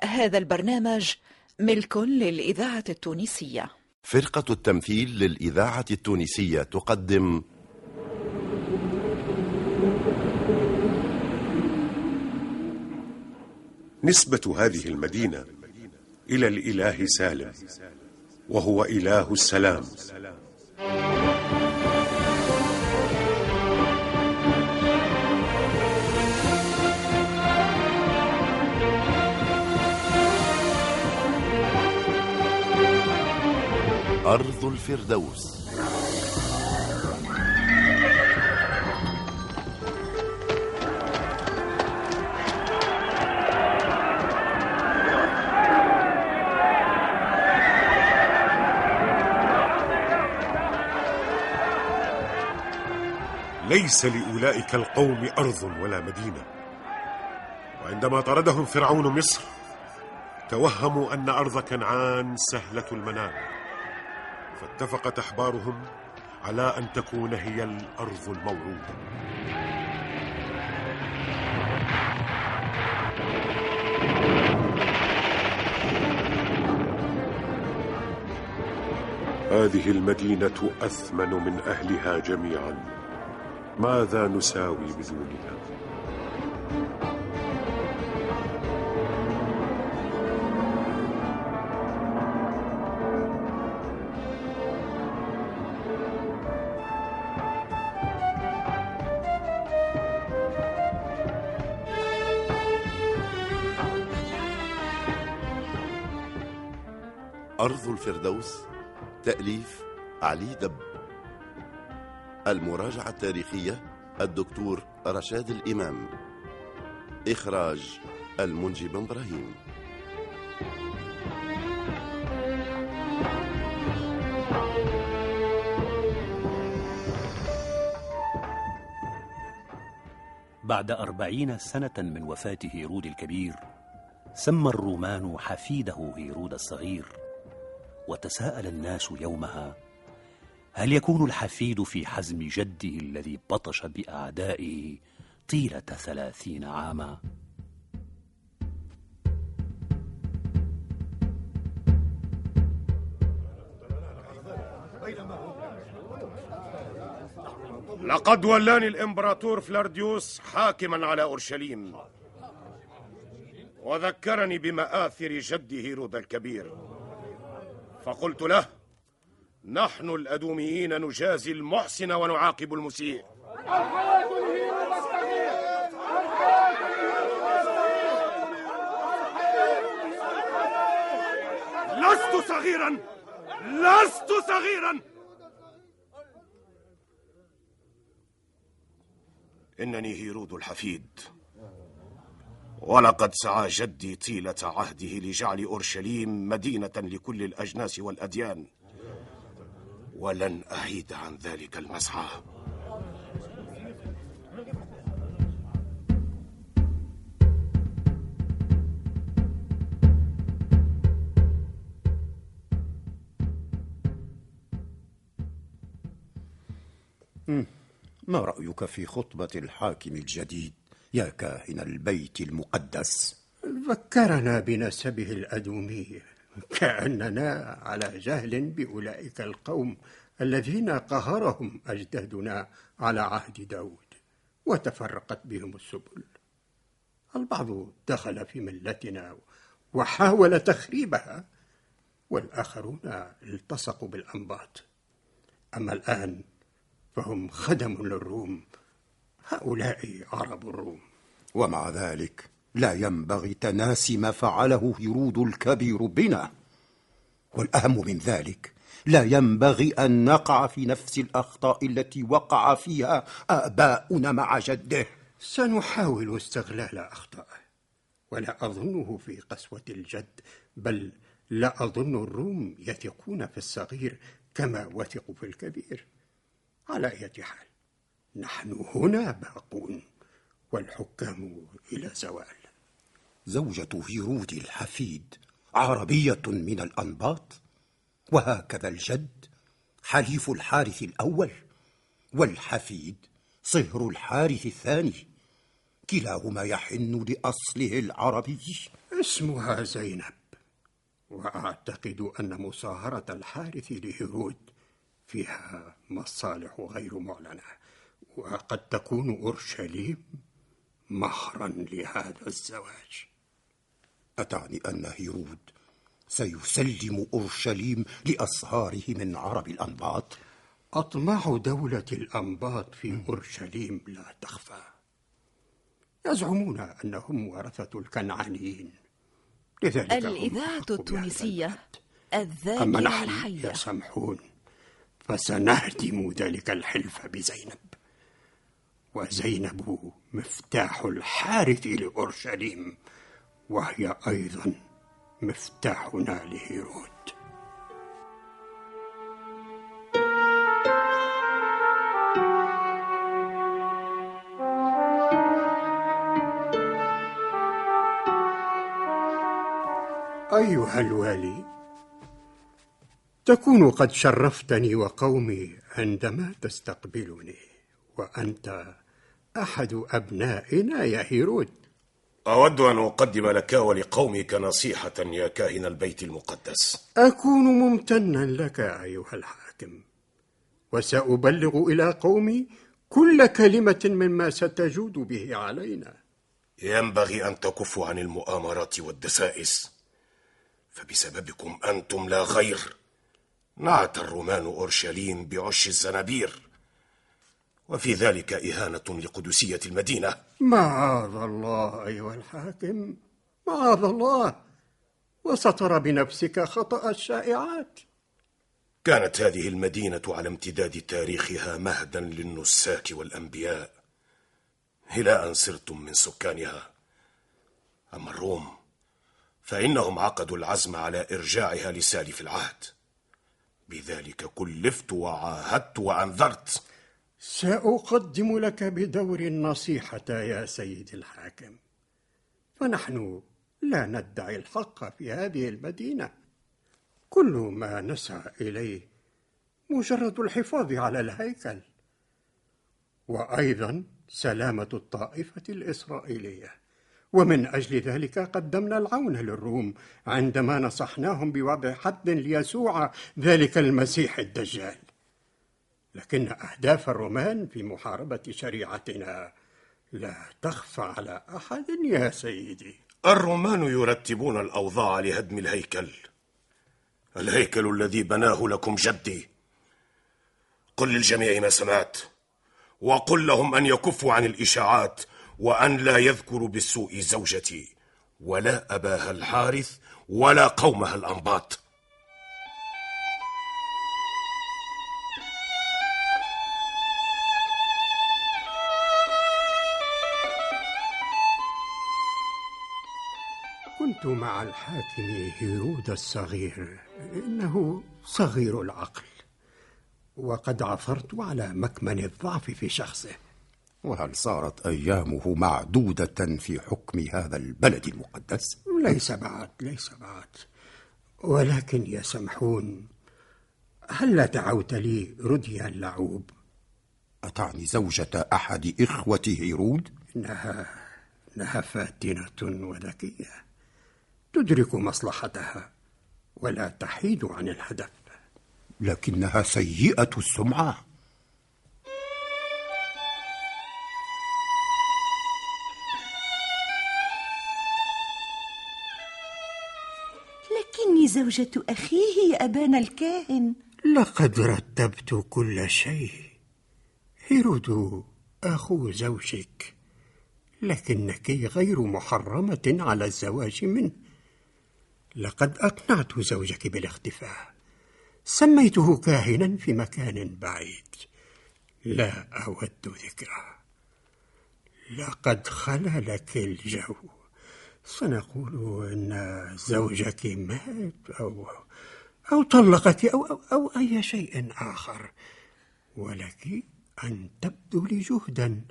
هذا البرنامج ملك للإذاعة التونسية. فرقة التمثيل للإذاعة التونسية تقدم. نسبة هذه المدينة إلى الإله سالم وهو إله السلام. أرض الفردوس. ليس لأولئك القوم أرض ولا مدينة. وعندما طردهم فرعون مصر توهموا أن أرض كنعان سهلة المنال فاتفقت أحبارهم على أن تكون هي الأرض الموعودة هذه المدينة أثمن من أهلها جميعا ماذا نساوي بدونها؟ أرض الفردوس تأليف علي دب. المراجعة التاريخية الدكتور رشاد الإمام. إخراج المنجي بن إبراهيم. بعد أربعين سنة من وفاة هيرود الكبير سمى الرومان حفيده هيرود الصغير. وتساءل الناس يومها هل يكون الحفيد في حزم جده الذي بطش بأعدائه طيلة ثلاثين عاما؟ لقد ولاني الإمبراطور فلارديوس حاكما على أورشليم وذكرني بمآثر جدي هيرود الكبير فقلت له نحن الأدوميين نجازي المحسن ونعاقب المسيء. لست صغيرا لست صغيرا. إنني هيرود الحفيد. ولقد سعى جدي طيلة عهده لجعل أورشليم مدينة لكل الأجناس والأديان. ولن أعيد عن ذلك المسعى. ما رأيك في خطبة الحاكم الجديد؟ يا كاهن البيت المقدس. ذكرنا بنسبه الأدومي كأننا على جهل بأولئك القوم الذين قهرهم أجدادنا على عهد داود وتفرقت بهم السبل. البعض دخل في ملتنا وحاول تخريبها والآخرون التصقوا بالأنباط. أما الآن فهم خدم للروم هؤلاء عرب الروم. ومع ذلك لا ينبغي تناسي ما فعله هيرود الكبير بنا. والأهم من ذلك لا ينبغي أن نقع في نفس الأخطاء التي وقع فيها آباؤنا مع جده. سنحاول استغلال أخطائه ولا أظنه في قسوة الجد بل لا أظن الروم يثقون في الصغير كما وثقوا في الكبير. على أية حال. نحن هنا باقون والحكام إلى زوال. زوجة هيرود الحفيد عربية من الأنباط وهكذا الجد حليف الحارث الأول والحفيد صهر الحارث الثاني. كلاهما يحن لأصله العربي. اسمها زينب وأعتقد أن مصاهرة الحارث لهيرود فيها مصالح غير معلنة. وقد تكون أورشليم مهرا لهذا الزواج. أتعني أن هيرود سيسلم أورشليم لأصهاره من عرب الأنباط؟ أطماع دولة الأنباط في أورشليم لا تخفى. يزعمون أنهم ورثة الكنعانيين. لذلك الإذاعة التونسية الذاكرة الحية. يسمحون فسنهدم ذلك الحلف بزينب. وزينب مفتاح الحارث لأورشليم وهي أيضا مفتاحنا لهيرود أيها الوالي تكون قد شرفتني وقومي عندما تستقبلني وأنت أحد أبنائنا يا هيرود. أود أن أقدم لك ولقومك نصيحة يا كاهن البيت المقدس. أكون ممتنا لك أيها الحاكم وسأبلغ إلى قومي كل كلمة مما ستجود به علينا. ينبغي أن تكفوا عن المؤامرات والدسائس فبسببكم أنتم لا غير نعت الرومان أورشليم بعش الزنابير. وفي ذلك إهانة لقدسية المدينة. معاذ الله أيها الحاكم؟ معاذ الله؟ وسترى بنفسك خطأ الشائعات. كانت هذه المدينة على امتداد تاريخها مهدا للنساك والأنبياء. إلى أن صرتم من سكانها. أما الروم فإنهم عقدوا العزم على إرجاعها لسالف العهد. بذلك كلفت وعاهدت وأنذرت. سأقدم لك بدور النصيحة يا سيد الحاكم. فنحن لا ندعي الحق في هذه المدينة. كل ما نسعى إليه مجرد الحفاظ على الهيكل. وأيضا سلامة الطائفة الإسرائيلية. ومن أجل ذلك قدمنا العون للروم عندما نصحناهم بوضع حد ليسوع ذلك المسيح الدجال. لكن أهداف الرومان في محاربة شريعتنا لا تخفى على أحد يا سيدي. الرومان يرتبون الأوضاع لهدم الهيكل. الهيكل الذي بناه لكم جدي. قل للجميع ما سمعت وقل لهم أن يكفوا عن الإشاعات وأن لا يذكروا بالسوء زوجتي ولا أباها الحارث ولا قومها الأنباط. كنت مع الحاكم هيرود الصغير إنه صغير العقل. وقد عثرت على مكمن الضعف في شخصه. وهل صارت أيامه معدودة في حكم هذا البلد المقدس؟ ليس بعد ليس بعد. ولكن يسمحون هل دعوت لي رديا اللعوب؟ أتعني زوجة أحد إخوة هيرود؟ إنها إنها فاتنة وذكية تدرك مصلحتها ولا تحيد عن الهدف. لكنها سيئة السمعة. لكني زوجة أخيه يا أبانا الكاهن. لقد رتبت كل شيء. هيرود أخو زوجك لكنك غير محرمة على الزواج منه. لقد أقنعت زوجك بالاختفاء. سميته كاهنا في مكان بعيد. لا أود ذكره. لقد خلا لك الجو. سنقول أن زوجك مات أو أو طلقك أو, أو, أو أي شيء آخر. ولك أن تبذلي جهدا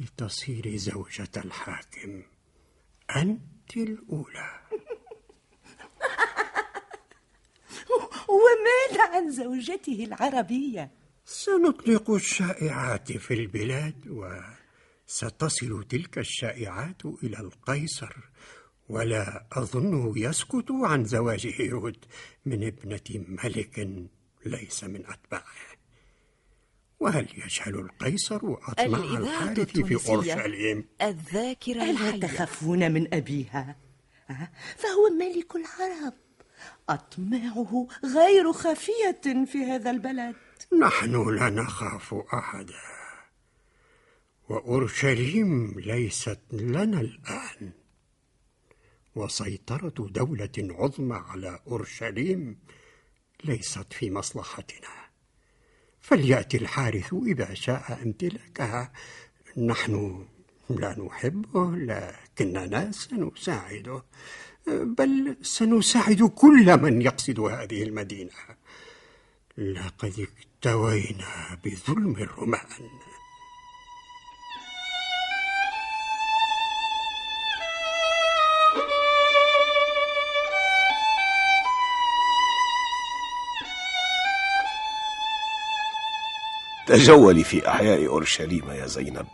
لتصيري زوجة الحاكم. أنت الأولى. وماذا عن زوجته العربية؟ سنطلق الشائعات في البلاد وستصل تلك الشائعات إلى القيصر ولا أظنه يسكت عن زواج هيرود من ابنة ملك ليس من أتباعه. وهل يجهل القيصر أطمع الحارث في أورشليم؟ الذاكرة ألا تخافون من أبيها؟ فهو ملك العرب. أطماعه غير خفية في هذا البلد. نحن لا نخاف أحدا. وأورشليم ليست لنا الآن. وسيطرة دولة عظمى على أورشليم ليست في مصلحتنا. فليأتي الحارث إذا شاء امتلاكها. نحن لا نحبه لكننا سنساعده. بل سنساعد كل من يقصد هذه المدينة. لقد اكتوينا بظلم الرومان. تجولي في أحياء أورشليم يا زينب.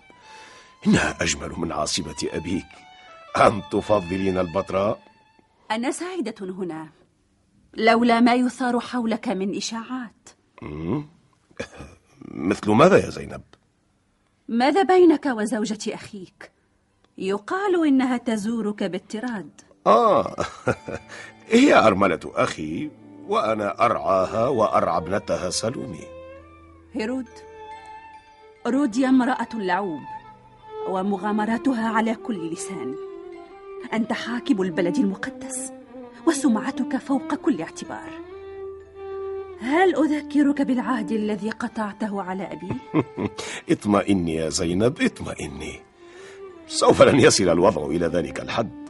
إنها أجمل من عاصمة أبيك. أم تفضلين البتراء؟ أنا سعيدة هنا. لولا ما يثار حولك من إشاعات. مثل ماذا يا زينب؟ ماذا بينك وزوجة أخيك؟ يقال إنها تزورك بالتراد. آه. هي أرملة أخي وأنا أرعاها وأرعى ابنتها سلومي. هيرود روديا امرأة لعوب. ومغامراتها على كل لسان. أنت حاكم البلد المقدس وسمعتك فوق كل اعتبار. هل أذكرك بالعهد الذي قطعته على أبي؟ اطمئني يا زينب اطمئني. سوف لن يصل الوضع إلى ذلك الحد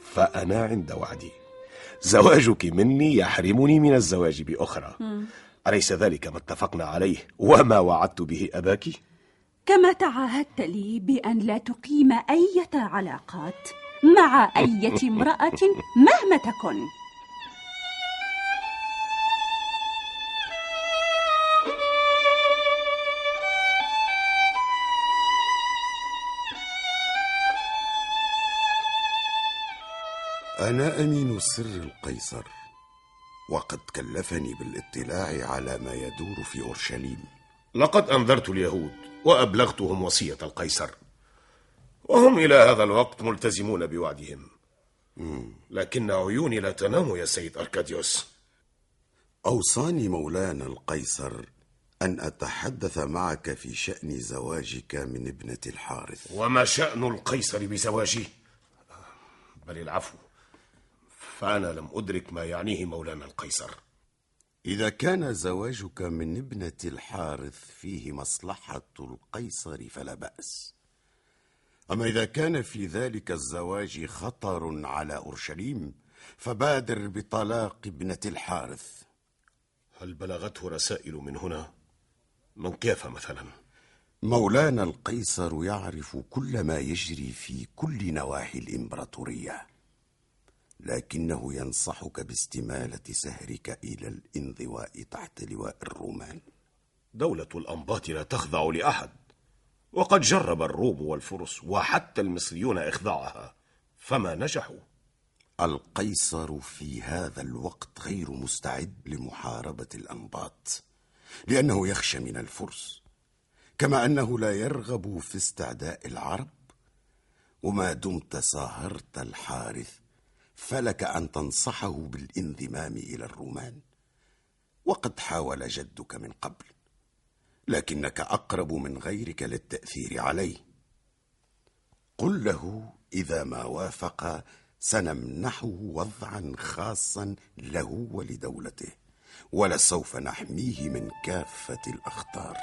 فأنا عند وعدي. زواجك مني يحرمني من الزواج بأخرى. أليس ذلك ما اتفقنا عليه وما وعدت به أباك؟ كما تعاهدت لي بأن لا تقيم أية علاقات مع أية امرأة مهما تكن. أنا أمين سر القيصر وقد كلفني بالاطلاع على ما يدور في أورشليم. لقد أنذرت اليهود وأبلغتهم وصية القيصر. وهم إلى هذا الوقت ملتزمون بوعدهم. لكن عيوني لا تنام يا سيد أركاديوس. أوصاني مولانا القيصر أن أتحدث معك في شأن زواجك من ابنة الحارث. وما شأن القيصر بزواجي؟ بل العفو فأنا لم أدرك ما يعنيه مولانا القيصر. إذا كان زواجك من ابنة الحارث فيه مصلحة القيصر فلا بأس أما إذا كان في ذلك الزواج خطر على أورشليم فبادر بطلاق ابنة الحارث هل بلغته رسائل من هنا؟ من كيف مثلا؟ مولانا القيصر يعرف كل ما يجري في كل نواحي الإمبراطورية لكنه ينصحك باستمالة سهرك إلى الانضواء تحت لواء الرومان. دولة الأنباط لا تخضع لأحد وقد جرب الروم والفرس وحتى المصريون إخضاعها فما نجحوا؟ القيصر في هذا الوقت غير مستعد لمحاربة الأنباط لأنه يخشى من الفرس كما أنه لا يرغب في استعداء العرب وما دمت صاهرت الحارث فلك أن تنصحه بالانضمام إلى الرومان. وقد حاول جدك من قبل لكنك أقرب من غيرك للتأثير عليه. قل له إذا ما وافق سنمنحه وضعا خاصا له ولدولته ولسوف نحميه من كافة الأخطار.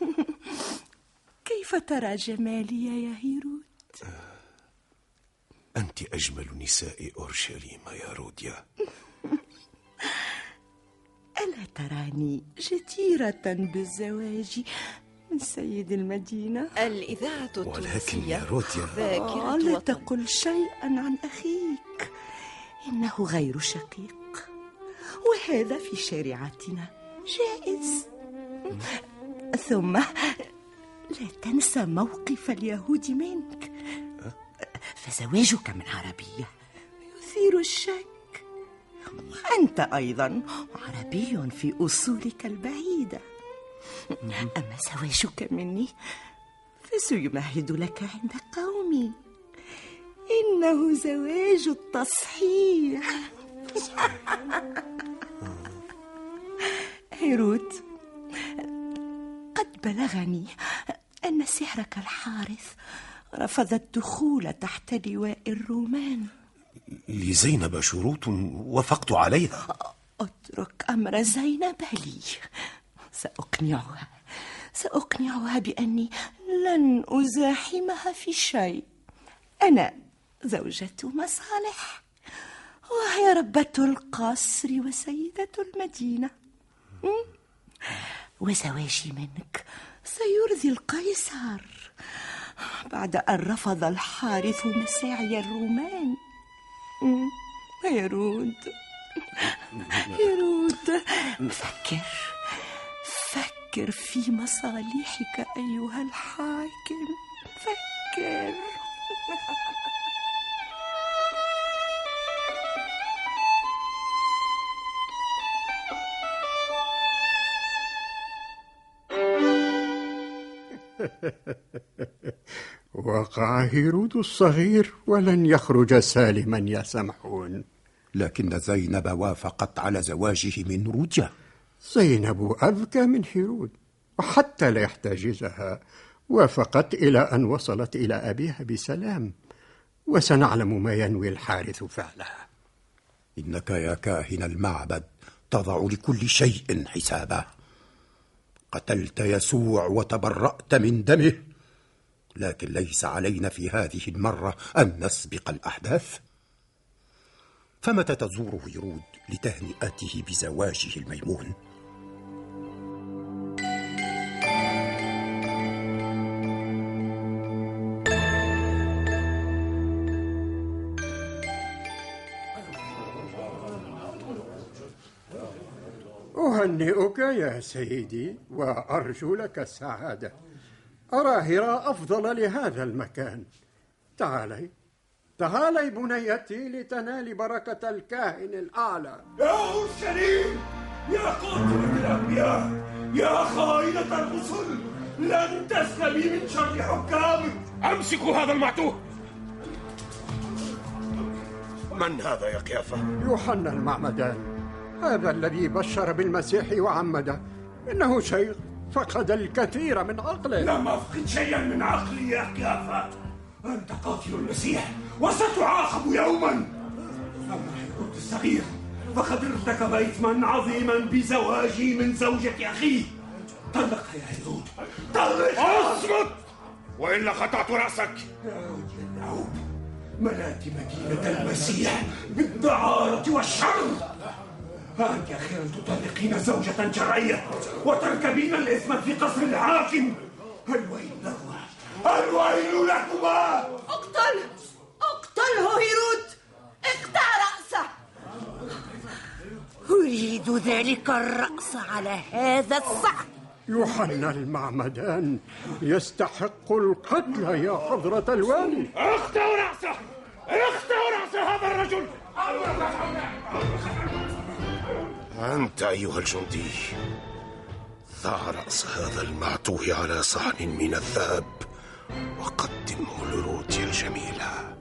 كيف ترى جمالي يا هيرود؟ أنت أجمل نساء أورشليم يا روديا. ألا تراني جديرة بالزواج من سيد المدينة؟ الإذاعة ولكن يا روديا. آه لا تقل شيئا عن أخيك. إنه غير شقيق. وهذا في شريعتنا. جائز. ثم لا تنسى موقف اليهود منك. فزواجك من عربية. يثير الشك. أنت أيضا عربي في أصولك البعيدة. أما زواجك مني فسيمهد لك عند قومي. إنه زواج التصحيح. هيروت قد بلغني أن سحرك الحارث رفض الدخول تحت لواء الرومان. لزينب شروط وافقت عليها. اترك أمر زينب لي. سأقنعها. سأقنعها بأني لن أزاحمها في شيء. أنا زوجة مصالح وهي ربة القصر وسيدة المدينة. وزواجي منك. سيرضي القيصر. بعد أن رفض الحارث مساعي الرومان. يرود يرود فكر. فكر في مصالحك أيها الحاكم. فكر. وقع هيرود الصغير ولن يخرج سالما يا سمحون. لكن زينب وافقت على زواجه من رجة زينب أذكى من هيرود وحتى لا يحتجزها وافقت إلى أن وصلت إلى أبيها بسلام. وسنعلم ما ينوي الحارث فعلها. إنك يا كاهن المعبد تضع لكل شيء حسابا قتلت يسوع وتبرأت من دمه. لكن ليس علينا في هذه المرة أن نسبق الأحداث. فمتى تزور هيرود لتهنئته بزواجه الميمون؟ أهنئك يا سيدي وأرجو لك السعادة. أرى هراء أفضل لهذا المكان. تعالي. تعالي بنيتي لتنالي بركة الكاهن الأعلى. يا أورشليم يا قاتلة الأنبياء يا خائنة الرسل لن تسلمي من شر حكامك أمسكوا هذا المعتوه. من هذا يا قيافة؟ يوحنا المعمدان. هذا الذي بشر بالمسيح وعمده إنه شيخ فقد الكثير من عقله. لم أفقد شيئا من عقلي يا قيافة أنت قاتل المسيح وستعاقب يوما. أما هيرود الصغير فقد ارتكب إثما عظيما بزواجي من زوجة أخيه طلق يا هيرود طلق. اصمت وإلا قطعت رأسك. يا ملأت مدينة المسيح بالدعارة والشر. أنت أخيرا تطلقين زوجة شرعية وتركبين الإثم في قصر الحاكم. الويل لكما الويل لكما أقتل. اقتله هيرود اقطع رأسه. أريد ذلك الرأس على هذا الصعب. يوحنا المعمدان. يستحق القتل يا حضرة الوالي. اقطعوا رأسه. اقطعوا رأس هذا الرجل. أنت أيها الجندي ضع رأس هذا المعتوه على صحن من الذهب وقدمه لرودي الجميلة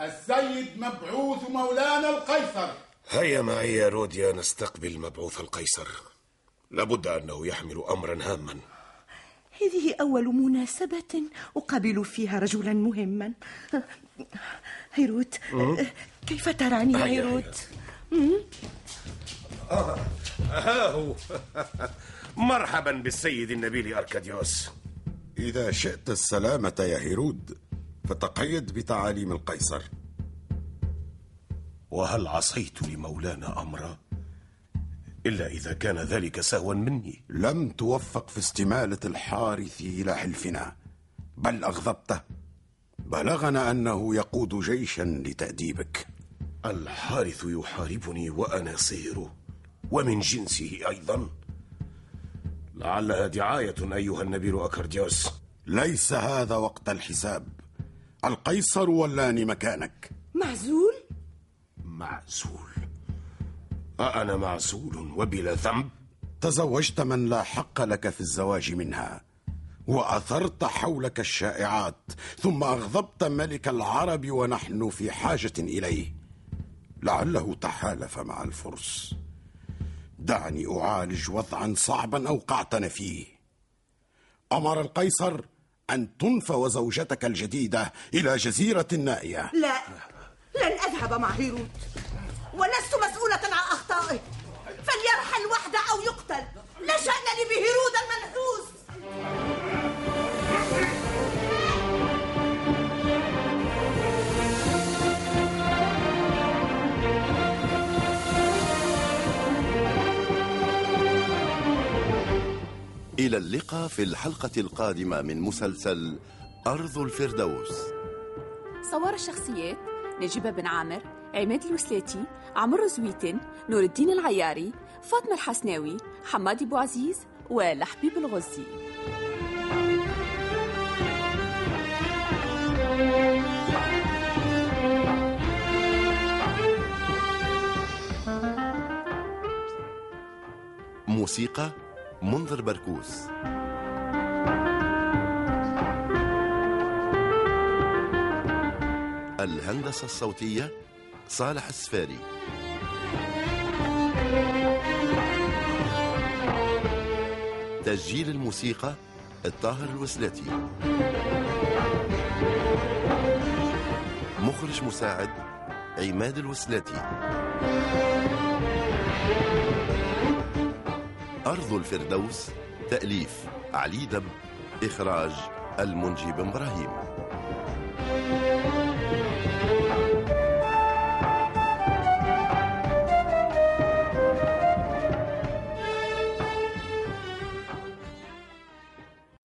السيد مبعوث مولانا القيصر. هيا معي يا روديا نستقبل مبعوث القيصر. لابد أنه يحمل أمرا هاما. هذه أول مناسبة أقابل فيها رجلا مهما. هيروت كيف تراني هيروت؟ ها هو. مرحبا بالسيد النبيل أركاديوس. إذا شئت السلامة يا هيرود فتقيد بتعاليم القيصر. وهل عصيت لمولانا أمرا؟ إلا إذا كان ذلك سهوا مني. لم توفق في استمالة الحارث إلى حلفنا بل أغضبته بلغنا أنه يقود جيشا لتأديبك. الحارث يحاربني وأنا صهره ومن جنسه أيضا. لعلها دعاية أيها النبيل أكارديوس ليس هذا وقت الحساب. القيصر ولاني مكانك معزول؟ معزول. أأنا معزول وبلا ذنب؟ تزوجت من لا حق لك في الزواج منها وأثرت حولك الشائعات ثم أغضبت ملك العرب ونحن في حاجة إليه. لعله تحالف مع الفرس. دعني أعالج وضعا صعبا أوقعتنا فيه. أمر القيصر أن تنفى زوجتك الجديدة إلى جزيرة نائية لا لن أذهب مع هيروت ولست مسؤولة لا شأن لي بهيرود المنحوس. إلى اللقاء في الحلقة القادمة من مسلسل أرض الفردوس. صور الشخصيات نجيبة بن عامر عماد الوسلاتي عمرو زويتن نور الدين العياري فاطمة الحسناوي حماد أبو عزيز ولحبيب الغزي. موسيقى منذر بركوس الهندسة الصوتية صالح السفاري. تسجيل الموسيقى الطاهر الوسلاتي. مخرج مساعد عماد الوسلاتي. أرض الفردوس تأليف علي دب إخراج المنجي بن إبراهيم.